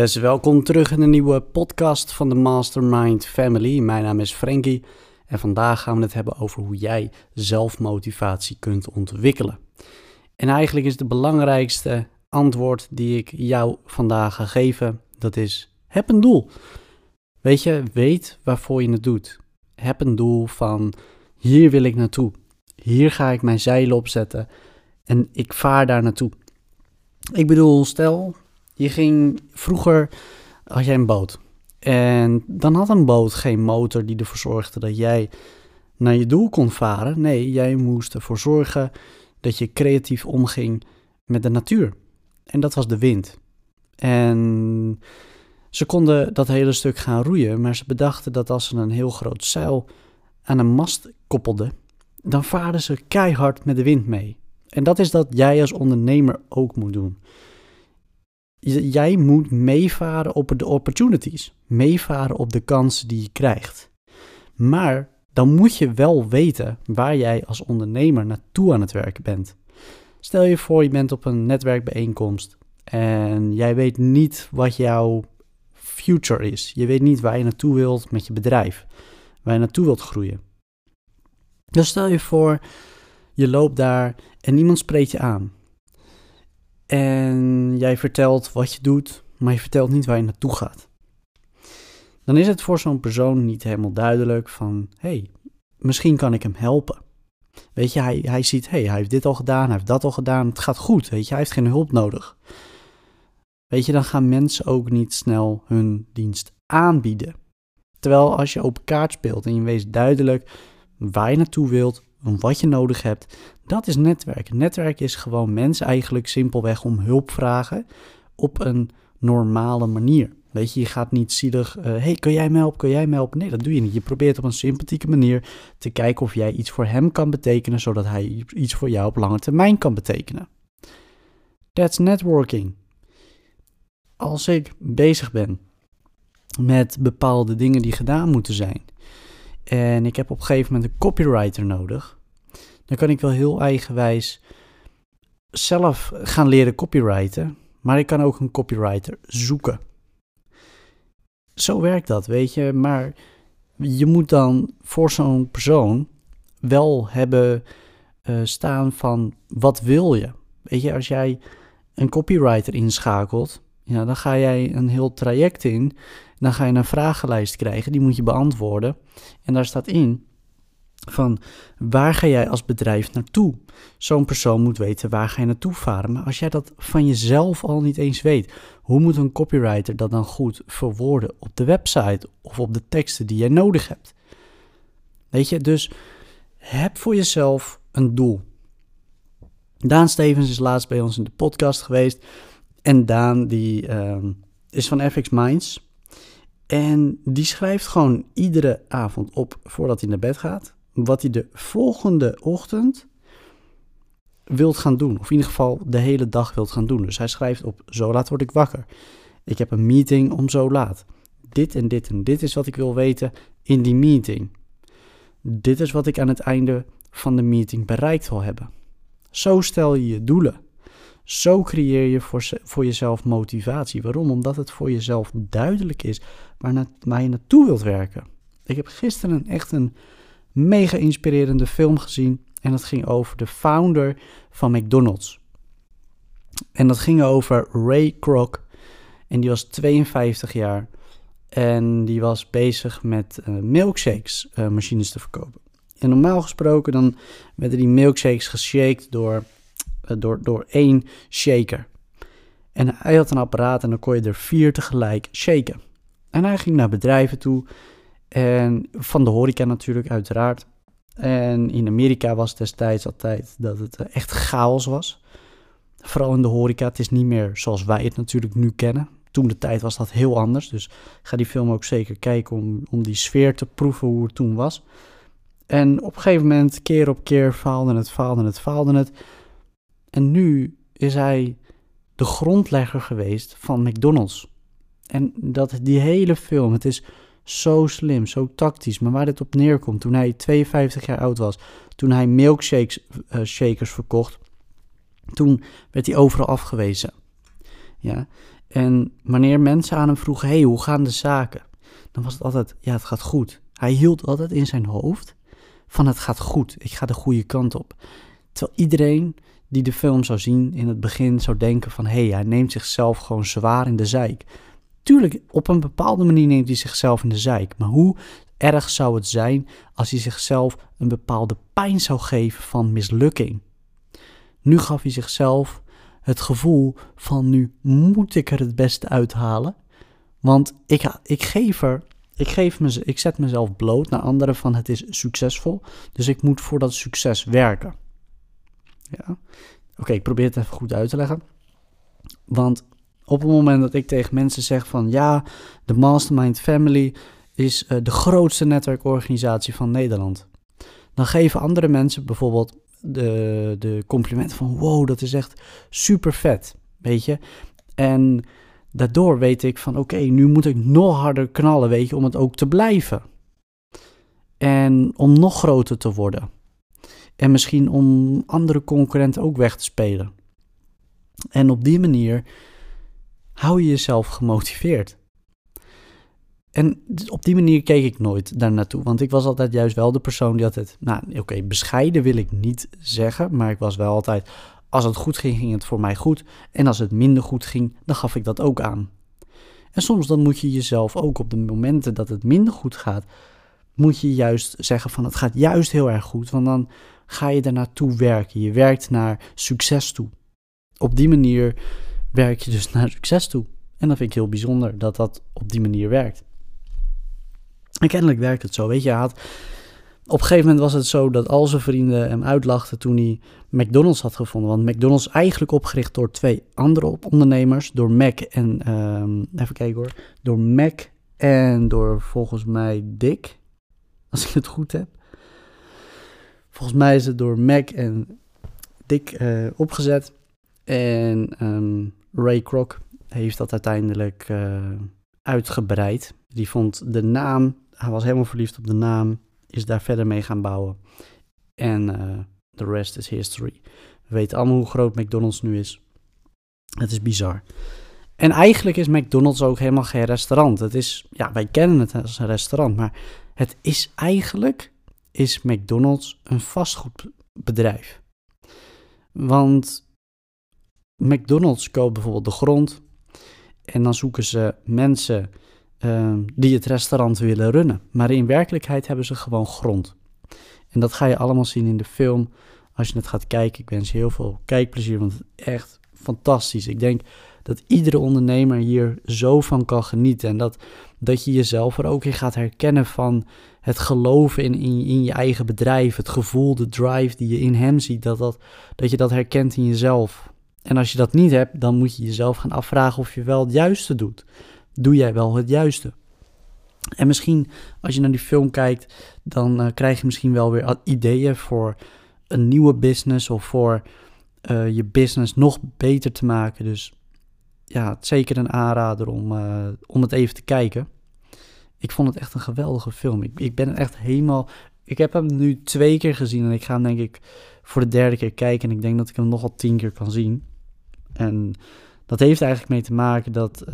Yes, welkom terug in een nieuwe podcast van de Mastermind Family. Mijn naam is Frankie en vandaag gaan we het hebben over hoe jij zelfmotivatie kunt ontwikkelen. En eigenlijk is de belangrijkste antwoord die ik jou vandaag ga geven, dat is heb een doel. Weet je, weet waarvoor je het doet. Heb een doel van hier wil ik naartoe. Hier ga ik mijn zeilen opzetten en ik vaar daar naartoe. Ik bedoel, stel je ging vroeger, had jij een boot. En dan had een boot geen motor die ervoor zorgde dat jij naar je doel kon varen. Nee, jij moest ervoor zorgen dat je creatief omging met de natuur. En dat was de wind. En ze konden dat hele stuk gaan roeien, maar ze bedachten dat als ze een heel groot zeil aan een mast koppelden, dan varen ze keihard met de wind mee. En dat is dat jij als ondernemer ook moet doen jij moet meevaren op de opportunities, meevaren op de kansen die je krijgt. Maar dan moet je wel weten waar jij als ondernemer naartoe aan het werken bent. Stel je voor, je bent op een netwerkbijeenkomst en jij weet niet wat jouw future is. Je weet niet waar je naartoe wilt met je bedrijf, waar je naartoe wilt groeien. Dus stel je voor, je loopt daar en niemand spreekt je aan. En jij vertelt wat je doet, maar je vertelt niet waar je naartoe gaat. Dan is het voor zo'n persoon niet helemaal duidelijk van, hé, hey, misschien kan ik hem helpen. Weet je, hij, hij ziet, hé, hey, hij heeft dit al gedaan, hij heeft dat al gedaan, het gaat goed, weet je, hij heeft geen hulp nodig. Weet je, dan gaan mensen ook niet snel hun dienst aanbieden. Terwijl als je open kaart speelt en je wees duidelijk waar je naartoe wilt, wat je nodig hebt, dat is netwerken. Netwerk is gewoon mensen eigenlijk simpelweg om hulp vragen op een normale manier. Weet je, je gaat niet zielig, hé, uh, hey, kan jij me helpen, kan jij me helpen? Nee, dat doe je niet. Je probeert op een sympathieke manier te kijken of jij iets voor hem kan betekenen, zodat hij iets voor jou op lange termijn kan betekenen. That's networking. Als ik bezig ben met bepaalde dingen die gedaan moeten zijn, en ik heb op een gegeven moment een copywriter nodig, dan kan ik wel heel eigenwijs zelf gaan leren copywriten, maar ik kan ook een copywriter zoeken. Zo werkt dat, weet je, maar je moet dan voor zo'n persoon wel hebben uh, staan van wat wil je? Weet je, als jij een copywriter inschakelt, ja, dan ga jij een heel traject in. Dan ga je een vragenlijst krijgen, die moet je beantwoorden. En daar staat in van waar ga jij als bedrijf naartoe? Zo'n persoon moet weten waar ga je naartoe varen. Maar als jij dat van jezelf al niet eens weet, hoe moet een copywriter dat dan goed verwoorden op de website of op de teksten die jij nodig hebt? Weet je, dus heb voor jezelf een doel. Daan Stevens is laatst bij ons in de podcast geweest. En Daan die uh, is van FX Minds. En die schrijft gewoon iedere avond op voordat hij naar bed gaat wat hij de volgende ochtend wilt gaan doen. Of in ieder geval de hele dag wilt gaan doen. Dus hij schrijft op zo laat word ik wakker. Ik heb een meeting om zo laat. Dit en dit en dit is wat ik wil weten in die meeting. Dit is wat ik aan het einde van de meeting bereikt wil hebben. Zo stel je je doelen. Zo creëer je voor, voor jezelf motivatie. Waarom? Omdat het voor jezelf duidelijk is waar, na, je naartoe wilt werken. Ik heb gisteren echt een mega inspirerende film gezien. En dat ging over de founder van McDonald's. En dat ging over Ray Kroc. En die was 52 jaar. En die was bezig met uh, milkshakes uh, machines te verkopen. En normaal gesproken dan werden die milkshakes geshaked door, door, door één shaker. En hij had een apparaat en dan kon je er vier tegelijk shaken. En hij ging naar bedrijven toe en van de horeca natuurlijk, uiteraard. En in Amerika was destijds altijd dat het eh, echt chaos was. Vooral in de horeca. Het is niet meer zoals wij het natuurlijk nu kennen. Toen de tijd was dat heel anders. Dus ga die film ook zeker kijken om, om die sfeer te proeven hoe het toen was. En op een gegeven moment, keer op keer, faalde het, faalde het, faalde het. En nu is hij de grondlegger geweest van McDonald's. En dat die hele film, het is zo slim, zo tactisch. Maar waar dit op neerkomt, toen hij 52 jaar oud was, toen hij milkshakes uh, shakers verkocht, toen werd hij overal afgewezen. Ja. En wanneer mensen aan hem vroegen, hey, hoe gaan de zaken? Dan was het altijd, ja, het gaat goed. Hij hield altijd in zijn hoofd van het gaat goed, ik ga de goede kant op. Terwijl iedereen die de film zou zien in het begin zou denken van, hé, hey, hij neemt zichzelf gewoon zwaar in de zijk. Tuurlijk, op een bepaalde manier neemt hij zichzelf in de zijk. Maar hoe erg zou het zijn als hij zichzelf een bepaalde pijn zou geven van mislukking? Nu gaf hij zichzelf het gevoel van nu moet ik er het beste uithalen. Want ik, ik geef er, ik, geef me, ik zet mezelf bloot naar anderen van het is succesvol. Dus ik moet voor dat succes werken. Ja. Oké, ik probeer het even goed uit te leggen. Want op het moment dat ik tegen mensen zeg van ja, de Mastermind Family is uh, de grootste netwerkorganisatie van Nederland. Dan geven andere mensen bijvoorbeeld de, de complimenten van wow, dat is echt super vet, weet je. En daardoor weet ik van oké, nu moet ik nog harder knallen, weet je, om het ook te blijven. En om nog groter te worden. En misschien om andere concurrenten ook weg te spelen. En op die manier hou je jezelf gemotiveerd. En op die manier keek ik nooit daar naartoe. Want ik was altijd juist wel de persoon die altijd. Nou, oké, bescheiden wil ik niet zeggen. Maar ik was wel altijd. Als het goed ging, ging het voor mij goed. En als het minder goed ging, dan gaf ik dat ook aan. En soms dan moet je jezelf ook op de momenten dat het minder goed gaat. Moet je juist zeggen van het gaat juist heel erg goed. Want dan ga je er naartoe werken. Je werkt naar succes toe. Op die manier werk je dus naar succes toe. En dat vind ik heel bijzonder dat dat op die manier werkt. En kennelijk werkt het zo. Weet je, had, op een gegeven moment was het zo dat al zijn vrienden hem uitlachten toen hij McDonald's had gevonden. Want McDonald's eigenlijk opgericht door twee andere ondernemers. Door Mac en, um, even kijken door Mac en door volgens mij Dick. Als ik het goed heb. Volgens mij is het door Mac en Dick uh, opgezet. En um, Ray Kroc heeft dat uiteindelijk uh, uitgebreid. Die vond de naam hij was helemaal verliefd op de naam, is daar verder mee gaan bouwen. En de uh, rest is history. We weten allemaal hoe groot McDonald's nu is. Het is bizar. En eigenlijk is McDonald's ook helemaal geen restaurant. Het is, ja, wij kennen het als een restaurant, maar het is eigenlijk, is McDonald's een vastgoedbedrijf. Want McDonald's koopt bijvoorbeeld de grond en dan zoeken ze mensen Ehm, die het restaurant willen runnen. Maar in werkelijkheid hebben ze gewoon grond. En dat ga je allemaal zien in de film als je het gaat kijken. Ik wens je heel veel kijkplezier, want het is echt fantastisch. Ik denk dat iedere ondernemer hier zo van kan genieten. En dat, dat je jezelf er ook in gaat herkennen van het geloven in, in, in je eigen bedrijf. Het gevoel, de drive die je in hem ziet. Dat, dat, dat je dat herkent in jezelf. En als je dat niet hebt, dan moet je jezelf gaan afvragen of je wel het juiste doet doe jij wel het juiste? En misschien als je naar die film kijkt, dan uh, krijg je misschien wel weer ideeën voor een nieuwe business of voor uh, je business nog beter te maken. Dus ja, zeker een aanrader om, uh, om het even te kijken. Ik vond het echt een geweldige film. Ik, ik ben echt helemaal. Ik heb hem nu twee keer gezien en ik ga hem denk ik voor de derde keer kijken. En ik denk dat ik hem nogal tien keer kan zien. En dat heeft eigenlijk mee te maken dat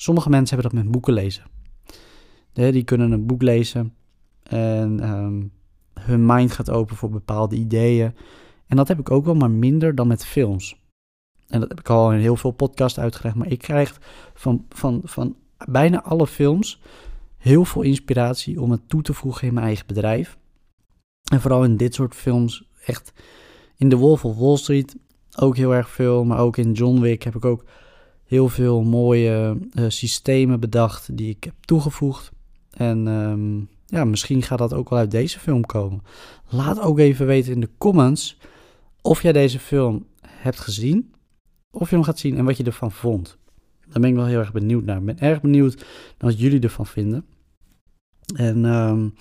Sommige mensen hebben dat met boeken lezen. die kunnen een boek lezen en ehm, hun mind gaat open voor bepaalde ideeën. En dat heb ik ook wel, maar minder dan met films. En dat heb ik al in heel veel podcasts uitgelegd. Maar ik krijg van, van, van bijna alle films heel veel inspiratie om het toe te voegen in mijn eigen bedrijf. En vooral in dit soort films, echt in The Wolf of Wall Street ook heel erg veel. Maar ook in John Wick heb ik ook heel veel mooie uh, systemen bedacht die ik heb toegevoegd. En um, ja, misschien gaat dat ook wel uit deze film komen. Laat ook even weten in de comments of jij deze film hebt gezien. Of je hem gaat zien en wat je ervan vond. Daar ben ik wel heel erg benieuwd naar. Ik ben erg benieuwd naar wat jullie ervan vinden. En um,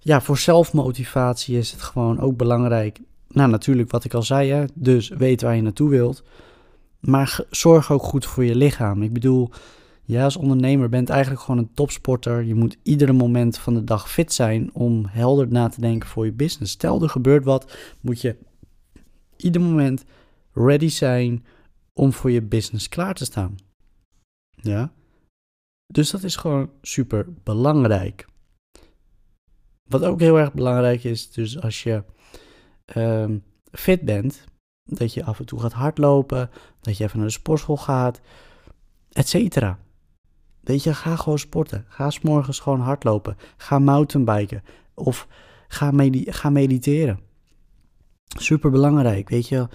ja, voor zelfmotivatie is het gewoon ook belangrijk. Nou, natuurlijk wat ik al zei, hè, dus weet waar je naartoe wilt. Maar zorg ook goed voor je lichaam. Ik bedoel, jij als ondernemer bent eigenlijk gewoon een topsporter. Je moet iedere moment van de dag fit zijn om helder na te denken voor je business. Stel er gebeurt wat, moet je ieder moment ready zijn om voor je business klaar te staan. Ja. Dus dat is gewoon super belangrijk. Wat ook heel erg belangrijk is, dus als je ehm, fit bent, dat je af en toe gaat hardlopen, dat je even naar de sportschool gaat, et cetera. Weet je, ga gewoon sporten. Ga s morgens gewoon hardlopen. Ga mountainbiken. Of ga, ga mediteren. Super belangrijk, weet je.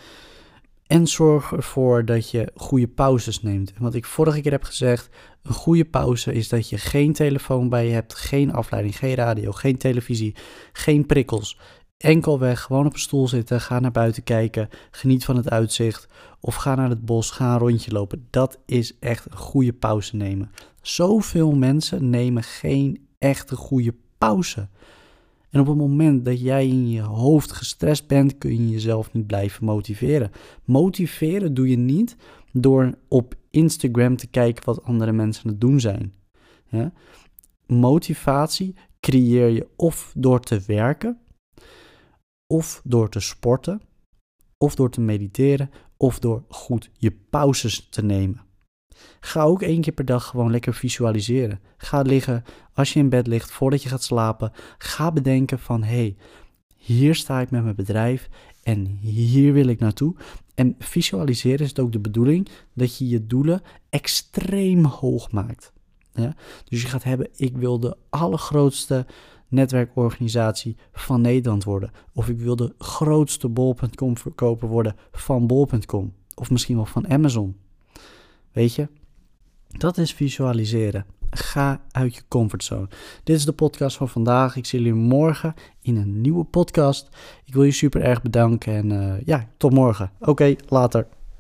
En zorg ervoor dat je goede pauzes neemt. En wat ik vorige keer heb gezegd, een goede pauze is dat je geen telefoon bij je hebt, geen afleiding, geen radio, geen televisie, geen prikkels. Enkel weg, gewoon op een stoel zitten, ga naar buiten kijken, geniet van het uitzicht of ga naar het bos, ga een rondje lopen. Dat is echt een goede pauze nemen. Zoveel mensen nemen geen echte goede pauze. En op het moment dat jij in je hoofd gestrest bent, kun je jezelf niet blijven motiveren. Motiveren doe je niet door op Instagram te kijken wat andere mensen aan het doen zijn. Motivatie creëer je of door te werken, of door te sporten, of door te mediteren, of door goed je pauzes te nemen. Ga ook één keer per dag gewoon lekker visualiseren. Ga liggen als je in bed ligt voordat je gaat slapen. Ga bedenken van hé, hey, hier sta ik met mijn bedrijf en hier wil ik naartoe. En visualiseren is het ook de bedoeling dat je je doelen extreem hoog maakt. Ja? Dus je gaat hebben, ik wil de allergrootste netwerkorganisatie van Nederland worden. Of ik wil de grootste bol.com verkoper worden van bol.com. Of misschien wel van Amazon. Weet je, dat is visualiseren. Ga uit je comfortzone. Dit is de podcast van vandaag. Ik zie jullie morgen in een nieuwe podcast. Ik wil je super erg bedanken en uh, ja, tot morgen. Oké, later.